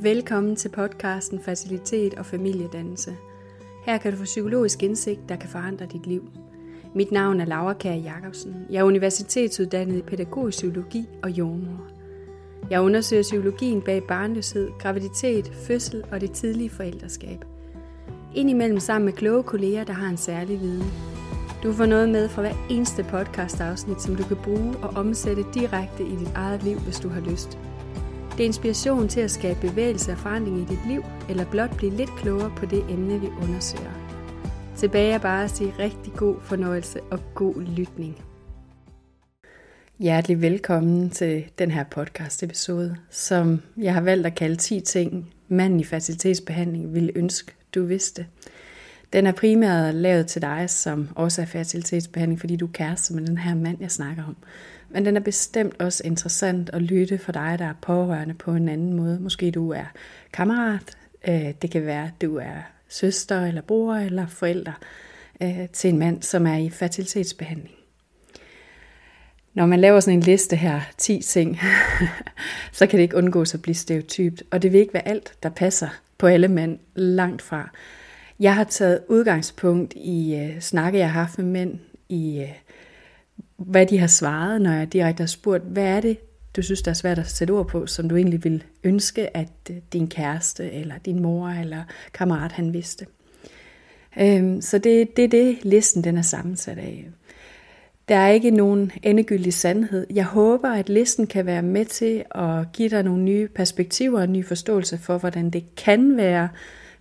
Velkommen til podcasten Facilitet og Familiedannelse. Her kan du få psykologisk indsigt, der kan forandre dit liv. Mit navn er Laura Kær Jacobsen. Jeg er universitetsuddannet i pædagogisk psykologi og jordmor. Jeg undersøger psykologien bag barnløshed, graviditet, fødsel og det tidlige forældreskab. Indimellem sammen med kloge kolleger, der har en særlig viden. Du får noget med fra hver eneste podcast-afsnit, som du kan bruge og omsætte direkte i dit eget liv, hvis du har lyst – det er inspiration til at skabe bevægelse og forandring i dit liv, eller blot blive lidt klogere på det emne, vi undersøger. Tilbage er bare at sige rigtig god fornøjelse og god lytning. Hjertelig velkommen til den her podcast episode, som jeg har valgt at kalde 10 ting, manden i fertilitetsbehandling ville ønske, du vidste. Den er primært lavet til dig, som også er fertilitetsbehandling, fordi du er kæreste med den her mand, jeg snakker om. Men den er bestemt også interessant at lytte for dig, der er pårørende på en anden måde. Måske du er kammerat, øh, det kan være, at du er søster eller bror eller forælder øh, til en mand, som er i fertilitetsbehandling. Når man laver sådan en liste her, 10 ting, så kan det ikke undgås at blive stereotypt. Og det vil ikke være alt, der passer på alle mænd langt fra. Jeg har taget udgangspunkt i øh, snakke, jeg har haft med mænd i øh, hvad de har svaret, når jeg direkte har spurgt, hvad er det, du synes, der er svært at sætte ord på, som du egentlig vil ønske, at øh, din kæreste, eller din mor, eller kammerat, han vidste. Øhm, så det, det er det, listen den er sammensat af. Der er ikke nogen endegyldig sandhed. Jeg håber, at listen kan være med til at give dig nogle nye perspektiver og en ny forståelse for, hvordan det kan være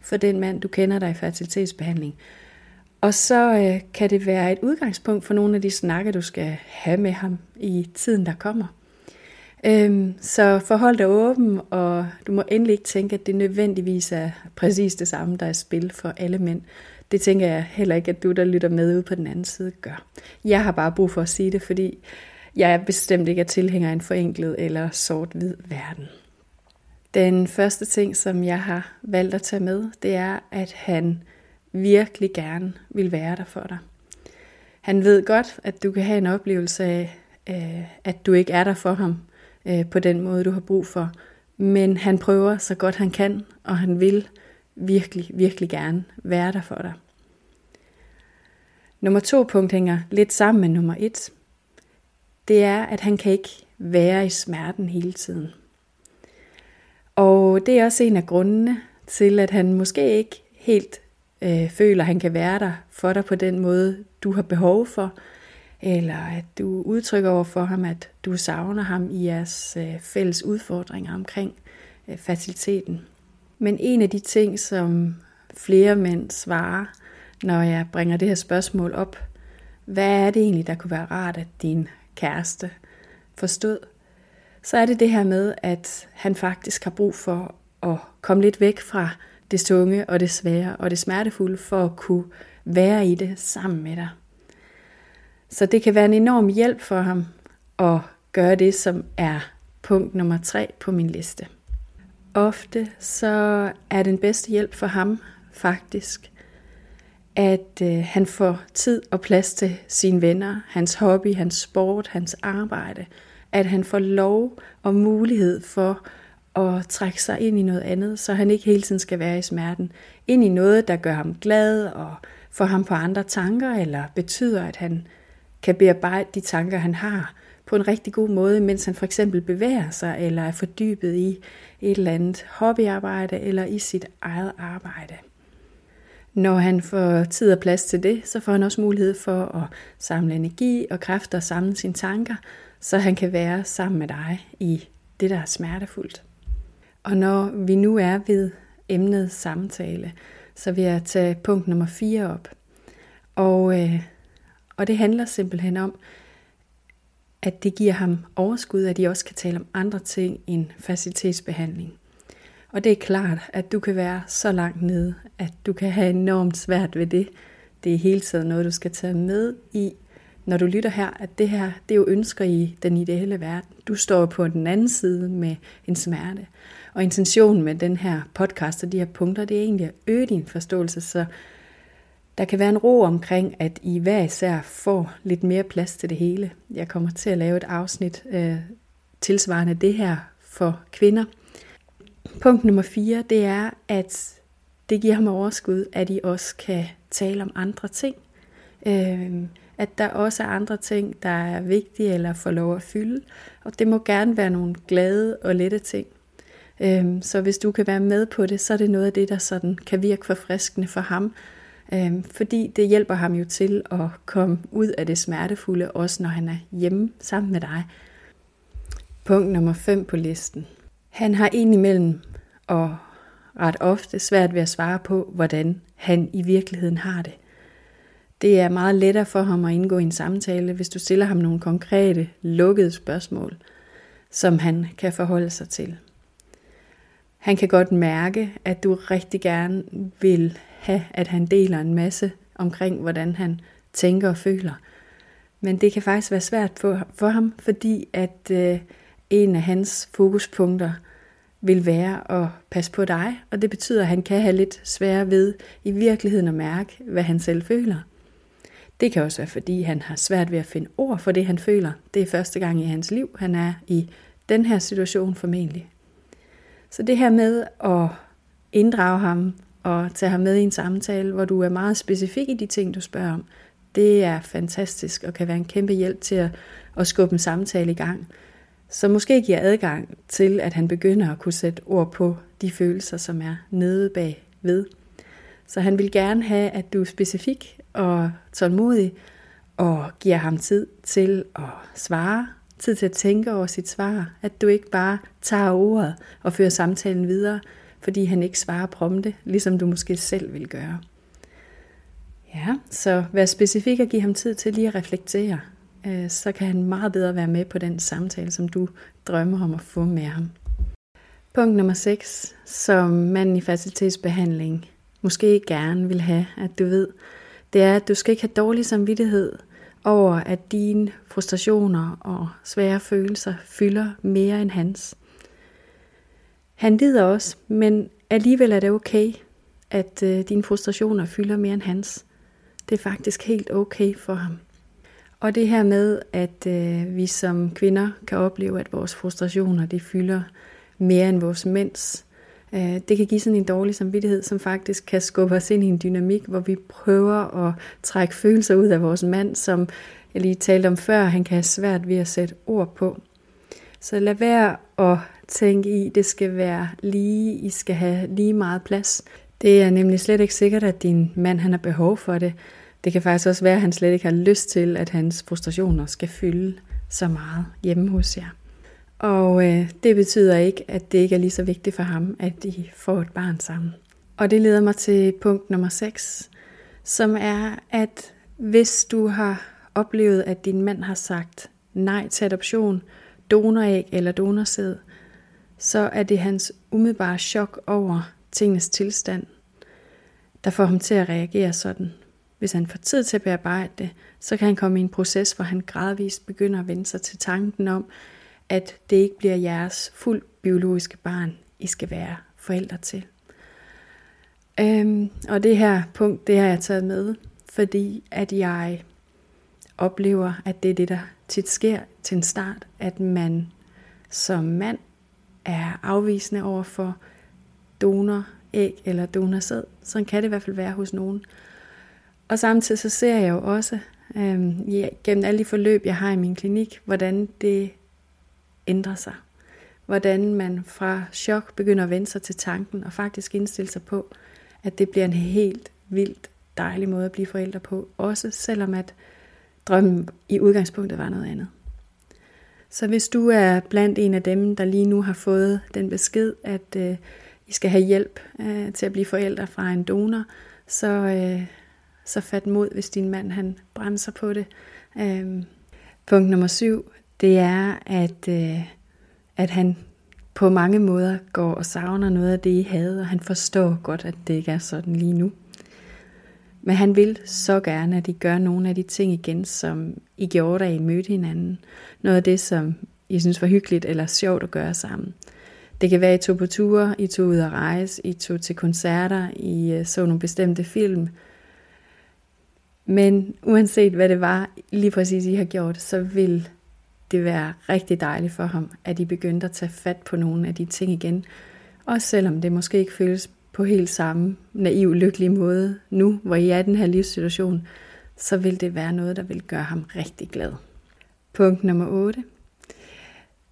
for den mand, du kender dig i fertilitetsbehandling. Og så øh, kan det være et udgangspunkt for nogle af de snakke, du skal have med ham i tiden, der kommer. Øhm, så forhold dig åben, og du må endelig ikke tænke, at det nødvendigvis er præcis det samme, der er spil for alle mænd. Det tænker jeg heller ikke, at du, der lytter med ude på den anden side, gør. Jeg har bare brug for at sige det, fordi jeg er bestemt ikke er tilhænger af en forenklet eller sort-hvid verden. Den første ting, som jeg har valgt at tage med, det er, at han virkelig gerne vil være der for dig. Han ved godt, at du kan have en oplevelse af, øh, at du ikke er der for ham øh, på den måde, du har brug for. Men han prøver så godt han kan, og han vil virkelig, virkelig gerne være der for dig. Nummer to punkt hænger lidt sammen med nummer et. Det er, at han kan ikke være i smerten hele tiden. Og det er også en af grundene til, at han måske ikke helt øh, føler, at han kan være der for dig på den måde, du har behov for, eller at du udtrykker over for ham, at du savner ham i jeres øh, fælles udfordringer omkring øh, faciliteten. Men en af de ting, som flere mænd svarer, når jeg bringer det her spørgsmål op, hvad er det egentlig, der kunne være rart, at din kæreste forstod, så er det det her med, at han faktisk har brug for at komme lidt væk fra det tunge og det svære og det smertefulde for at kunne være i det sammen med dig. Så det kan være en enorm hjælp for ham at gøre det, som er punkt nummer tre på min liste. Ofte så er den bedste hjælp for ham faktisk, at øh, han får tid og plads til sine venner, hans hobby, hans sport, hans arbejde, at han får lov og mulighed for at trække sig ind i noget andet, så han ikke hele tiden skal være i smerten. Ind i noget, der gør ham glad og får ham på andre tanker, eller betyder, at han kan bearbejde de tanker, han har på en rigtig god måde, mens han for eksempel bevæger sig, eller er fordybet i et eller andet hobbyarbejde, eller i sit eget arbejde. Når han får tid og plads til det, så får han også mulighed for at samle energi og kræfter og samle sine tanker, så han kan være sammen med dig i det, der er smertefuldt. Og når vi nu er ved emnet samtale, så vil jeg tage punkt nummer 4 op. Og, øh, og det handler simpelthen om, at det giver ham overskud, at de også kan tale om andre ting end facilitetsbehandling. Og det er klart, at du kan være så langt nede, at du kan have enormt svært ved det. Det er hele tiden noget, du skal tage med i, når du lytter her, at det her, det er jo ønsker i den ideelle verden. Du står på den anden side med en smerte. Og intentionen med den her podcast og de her punkter, det er egentlig at øge din forståelse, så der kan være en ro omkring, at I hver især får lidt mere plads til det hele. Jeg kommer til at lave et afsnit øh, tilsvarende det her for kvinder. Punkt nummer 4, det er, at det giver ham overskud, at I også kan tale om andre ting. Øh, at der også er andre ting, der er vigtige eller får lov at fylde. Og det må gerne være nogle glade og lette ting. Øhm, så hvis du kan være med på det, så er det noget af det, der sådan kan virke forfriskende for ham. Øhm, fordi det hjælper ham jo til at komme ud af det smertefulde, også når han er hjemme sammen med dig. Punkt nummer 5 på listen. Han har indimellem og ret ofte svært ved at svare på, hvordan han i virkeligheden har det. Det er meget lettere for ham at indgå i en samtale, hvis du stiller ham nogle konkrete, lukkede spørgsmål, som han kan forholde sig til. Han kan godt mærke, at du rigtig gerne vil have, at han deler en masse omkring, hvordan han tænker og føler. Men det kan faktisk være svært for, ham, fordi at øh, en af hans fokuspunkter vil være at passe på dig, og det betyder, at han kan have lidt svære ved i virkeligheden at mærke, hvad han selv føler. Det kan også være, fordi han har svært ved at finde ord for det, han føler. Det er første gang i hans liv, han er i den her situation formentlig. Så det her med at inddrage ham og tage ham med i en samtale, hvor du er meget specifik i de ting, du spørger om, det er fantastisk og kan være en kæmpe hjælp til at, at skubbe en samtale i gang. Så måske giver adgang til, at han begynder at kunne sætte ord på de følelser, som er nede bag ved. Så han vil gerne have, at du er specifik og tålmodig, og giver ham tid til at svare, tid til at tænke over sit svar, at du ikke bare tager ordet og fører samtalen videre, fordi han ikke svarer prompte, ligesom du måske selv vil gøre. Ja, så vær specifik og giv ham tid til lige at reflektere, øh, så kan han meget bedre være med på den samtale, som du drømmer om at få med ham. Punkt nummer 6, som manden i facilitetsbehandling måske gerne vil have, at du ved, det er, at du skal ikke have dårlig samvittighed over, at dine frustrationer og svære følelser fylder mere end hans. Han lider også, men alligevel er det okay, at øh, dine frustrationer fylder mere end hans. Det er faktisk helt okay for ham. Og det her med, at øh, vi som kvinder kan opleve, at vores frustrationer de fylder mere end vores mænds, Øh, Øh, det kan give sådan en dårlig samvittighed, som faktisk kan skubbe os ind i en dynamik, hvor vi prøver at trække følelser ud af vores mand, som jeg lige talte om før, han kan have svært ved at sætte ord på. Så lad være at tænke i, det skal være lige, I skal have lige meget plads. Det er nemlig slet ikke sikkert, at din mand han har behov for det. Det kan faktisk også være, at han slet ikke har lyst til, at hans frustrationer skal fylde så meget hjemme hos jer. Og øh, det betyder ikke, at det ikke er lige så vigtigt for ham, at de får et barn sammen. Og det leder mig til punkt nummer 6, som er, at hvis du har oplevet, at din mand har sagt nej til adoption, donoræg eller donorsæd, så er det hans umiddelbare chok over tingens tilstand, der får ham til at reagere sådan. Hvis han får tid til at bearbejde det, så kan han komme i en proces, hvor han gradvist begynder at vende sig til tanken om, at det ikke bliver jeres fuld biologiske barn, I skal være forældre til. Øhm, og det her punkt, det har jeg taget med, fordi at jeg oplever, at det er det, der tit sker til en start, at man som mand er afvisende over for donor æg eller donorsæd. Sådan kan det i hvert fald være hos nogen. Og samtidig så ser jeg jo også øhm, ja, gennem alle de forløb, jeg har i min klinik, hvordan det ændrer sig. Hvordan man fra chok begynder at vende sig til tanken og faktisk indstille sig på, at det bliver en helt vildt dejlig måde at blive forældre på, også selvom at drømmen i udgangspunktet var noget andet. Så hvis du er blandt en af dem, der lige nu har fået den besked, at øh, I skal have hjælp øh, til at blive forældre fra en donor, så, øh, så fat mod, hvis din mand han bremser på det. Øh, punkt nummer syv, det er, at, øh, at han på mange måder går og savner noget af det, I havde, og han forstår godt, at det ikke er sådan lige nu. Men han vil så gerne, at I gør nogle af de ting igen, som I gjorde, da I mødte hinanden. Noget af det, som I synes var hyggeligt eller sjovt at gøre sammen. Det kan være, at I tog på ture, I tog ud at rejse, I tog til koncerter, I øh, så nogle bestemte film. Men uanset hvad det var, lige præcis I har gjort, så vil det være rigtig dejligt for ham, at I begyndte at tage fat på nogle af de ting igen, Også selvom det måske ikke føles på helt samme naiv, lykkelig måde nu, hvor I er i den her livssituation, så vil det være noget, der vil gøre ham rigtig glad. Punkt nummer 8,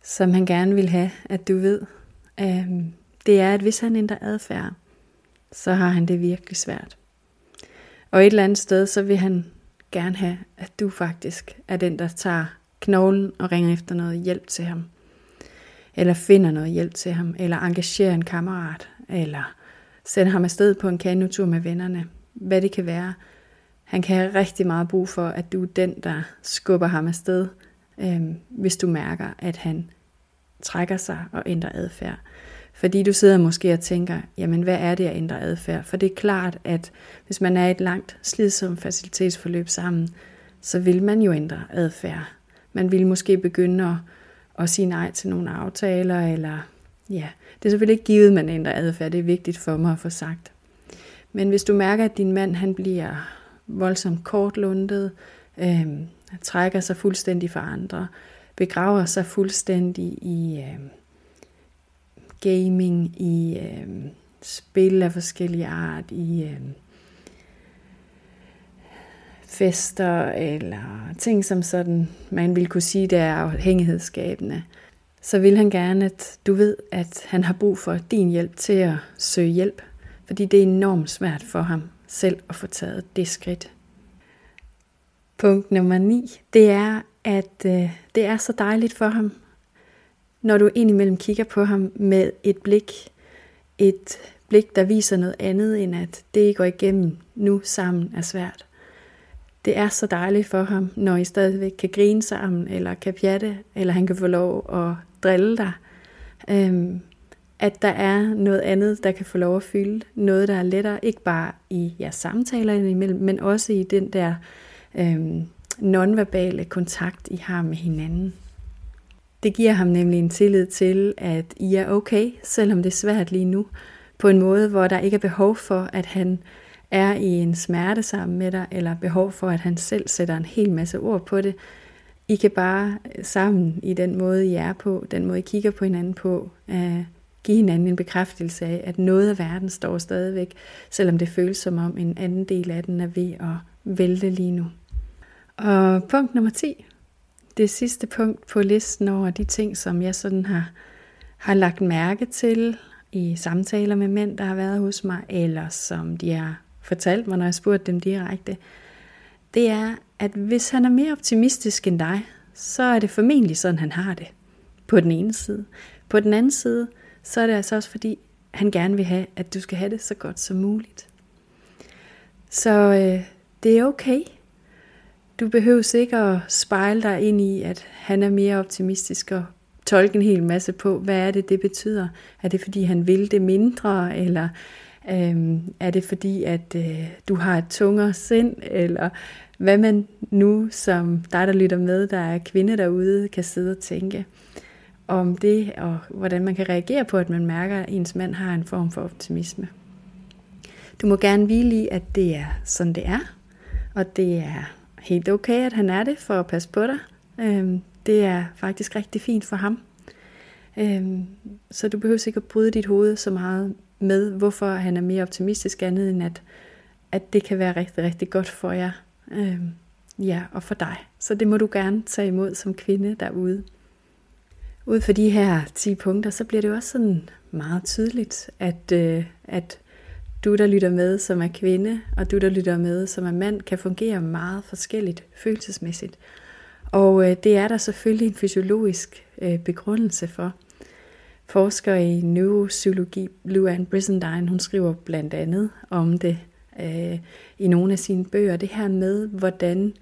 som han gerne vil have, at du ved, øh, det er, at hvis han ændrer adfærd, så har han det virkelig svært. Og et eller andet sted, så vil han gerne have, at du faktisk er den, der tager knoglen og ringer efter noget hjælp til ham. Eller finder noget hjælp til ham, eller engagerer en kammerat, eller sender ham afsted på en kanotur med vennerne. Hvad det kan være. Han kan have rigtig meget brug for, at du er den, der skubber ham afsted, øh, hvis du mærker, at han trækker sig og ændrer adfærd. Fordi du sidder måske og tænker, jamen hvad er det at ændre adfærd? For det er klart, at hvis man er i et langt, slidsomt facilitetsforløb sammen, så vil man jo ændre adfærd. Man ville måske begynde at, at sige nej til nogle aftaler, eller ja, det er selvfølgelig ikke givet, at man ændrer adfærd. Det er vigtigt for mig at få sagt. Men hvis du mærker, at din mand han bliver voldsomt kortlundet, øh, trækker sig fuldstændig fra andre, begraver sig fuldstændig i øh, gaming, i øh, spil af forskellige art, i øh, fester eller ting, som sådan man vil kunne sige, det er afhængighedsskabende, så vil han gerne, at du ved, at han har brug for din hjælp til at søge hjælp, fordi det er enormt svært for ham selv at få taget det skridt. Punkt nummer 9, det er, at øh, det er så dejligt for ham, når du indimellem kigger på ham med et blik, et blik, der viser noget andet, end at det, I går igennem nu sammen, er svært. Det er så dejligt for ham, når I stadigvæk kan grine sammen, eller kan pjatte, eller han kan få lov at drille dig. Øhm, at der er noget andet, der kan få lov at fylde. Noget, der er lettere, ikke bare i jeres samtaler imellem, men også i den der øhm, nonverbale kontakt, I har med hinanden. Det giver ham nemlig en tillid til, at I er okay, selvom det er svært lige nu, på en måde, hvor der ikke er behov for, at han er i en smerte sammen med dig, eller behov for, at han selv sætter en hel masse ord på det. I kan bare øh, sammen i den måde, I er på, den måde, I kigger på hinanden på, uh, give hinanden en bekræftelse af, at noget af verden står stadigvæk, selvom det føles som om en anden del af den er ved at vælte lige nu. Og punkt nummer 10, det sidste punkt på listen over de ting, som jeg sådan har, har lagt mærke til i samtaler med mænd, der har været hos mig, eller som de har fortalt mig, når jeg spurgte dem direkte, det er, at hvis han er mere optimistisk end dig, så er det formentlig sådan, han har det. På den ene side. På den anden side, så er det altså også fordi, han gerne vil have, at du skal have det så godt som muligt. Så øh, det er okay. Du behøver ikke at spejle dig ind i, at han er mere optimistisk og tolke en hel masse på, hvad er det, det betyder. Er det, fordi han vil det mindre, eller øhm, er det, fordi at øh, du har et tungere sind, eller hvad man nu, som dig, der lytter med, der er kvinde derude, kan sidde og tænke om det, og hvordan man kan reagere på, at man mærker, at ens mand har en form for optimisme. Du må gerne hvile i, at det er sådan, det er, og det er helt okay, at han er det for at passe på dig. Øhm, det er faktisk rigtig fint for ham. Øhm, så du behøver ikke at bryde dit hoved så meget med, hvorfor han er mere optimistisk andet end at, at det kan være rigtig, rigtig godt for jer. øh, ja, og for dig. Så det må du gerne tage imod som kvinde derude. Ud for de her 10 punkter, så bliver det også sådan meget tydeligt, at, øh, at du, der lytter med, som er kvinde, og du, der lytter med, som er mand, kan fungere meget forskelligt følelsesmæssigt. Og øh, det er der selvfølgelig en fysiologisk øh, begrundelse for. Forsker i neuropsykologi, Luann Brizendine, hun skriver blandt andet om det øh, i nogle af sine bøger, det her med, hvordan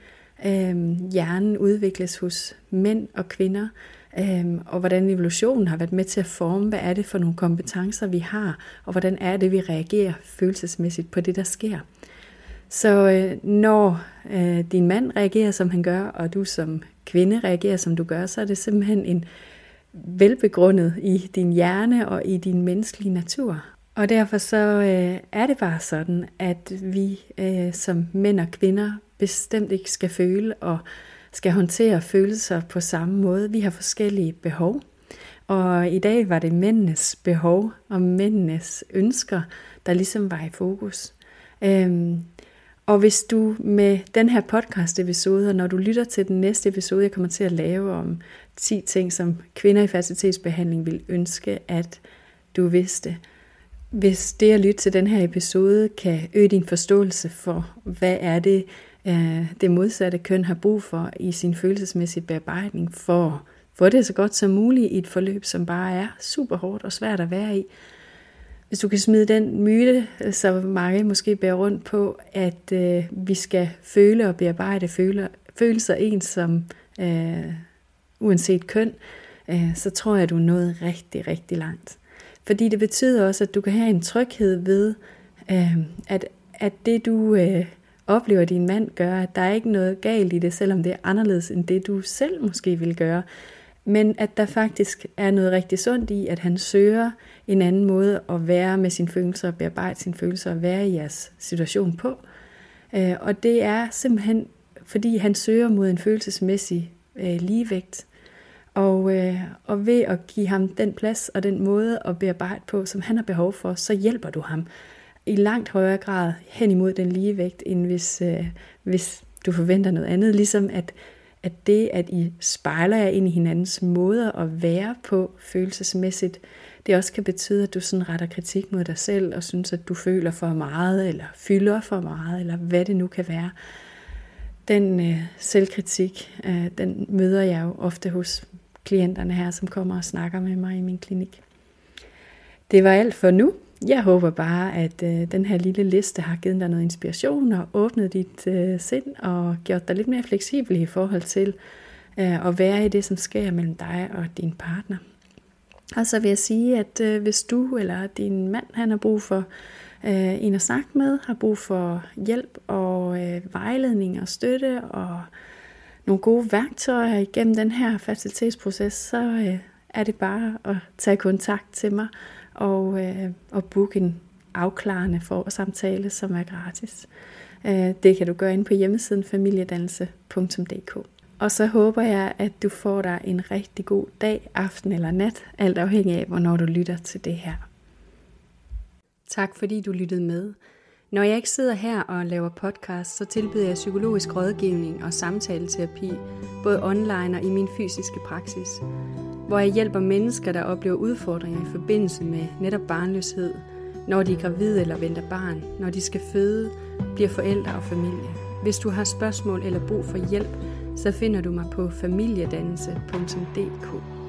øh, hjernen udvikles hos mænd og kvinder, øh, og hvordan evolutionen har været med til at forme, hvad er det for nogle kompetencer, vi har, og hvordan er det, vi reagerer følelsesmæssigt på det, der sker. Så øh, når øh, din mand reagerer, som han gør, og du som kvinde reagerer, som du gør, så er det simpelthen en velbegrundet i din hjerne og i din menneskelige natur. Og derfor så øh, er det bare sådan, at vi øh, som mænd og kvinder bestemt ikke skal føle og skal håndtere følelser på samme måde. Vi har forskellige behov, Og i dag var det mændenes behov og mændenes ønsker, der ligesom var i fokus. Øhm, og hvis du med den her podcast episode, og når du lytter til den næste episode, jeg kommer til at lave om 10 ting, som kvinder i facilitetsbehandling vil ønske, at du vidste. Hvis det at lytte til den her episode kan øge din forståelse for, hvad er det, øh, det modsatte køn har brug for i sin følelsesmæssige bearbejdning, for at få det så godt som muligt i et forløb, som bare er super hårdt og svært at være i, hvis du kan smide den myte, øh, så mange måske bærer rundt på, at øh, vi skal føle og bearbejde føle, følelser ens som øh, uanset køn, øh, så tror jeg, at du er nået rigtig, rigtig langt. Fordi det betyder også, at du kan have en tryghed ved, øh, at, at det du øh, oplever, din mand gør, at der er ikke noget galt i det, selvom det er anderledes end det, du selv måske vil gøre. Men at der faktisk er noget rigtig sundt i, at han søger en anden måde at være med sine følelser, og bearbejde sine følelser og være i jeres situation på. Øh, og det er simpelthen, fordi han søger mod en følelsesmæssig øh, ligevægt. Og, øh, og ved at give ham den plads og den måde at bearbejde på, som han har behov for, så hjælper du ham i langt højere grad hen imod den ligevægt, end hvis, øh, hvis du forventer noget andet. Ligesom at at det, at I spejler jer ind i hinandens måder at være på følelsesmæssigt, det også kan betyde, at du sådan retter kritik mod dig selv, og synes, at du føler for meget, eller fylder for meget, eller hvad det nu kan være. Den øh, selvkritik, øh, den møder jeg jo ofte hos klienterne her, som kommer og snakker med mig i min klinik. Det var alt for nu. Jeg håber bare, at øh, den her lille liste har givet dig noget inspiration og åbnet dit øh, sind og gjort dig lidt mere fleksibel i forhold til øh, at være i det, som sker mellem dig og din partner. Og så vil jeg sige, at øh, hvis du eller din mand han har brug for øh, en at snakke med, har brug for hjælp og øh, vejledning og støtte og nogle gode værktøjer igennem den her facilitetsproces, så øh, er det bare at tage kontakt til mig og, øh, og booke en afklarende for samtale, som er gratis. Øh, det kan du gøre ind på hjemmesiden familiedannelse.dk. Og så håber jeg, at du får dig en rigtig god dag, aften eller nat, alt afhængig af, hvornår du lytter til det her. Tak fordi du lyttede med. Når jeg ikke sidder her og laver podcast, så tilbyder jeg psykologisk rådgivning og samtaleterapi, både online og i min fysiske praksis hvor jeg hjælper mennesker, der oplever udfordringer i forbindelse med netop barnløshed, når de er gravide eller venter barn, når de skal føde, bliver forældre og familie. Hvis du har spørgsmål eller brug for hjælp, så finder du mig på familiedannelse.dk.